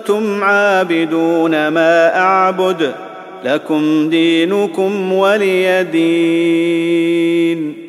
أنتم عابدون ما أعبد لكم دينكم ولي دين.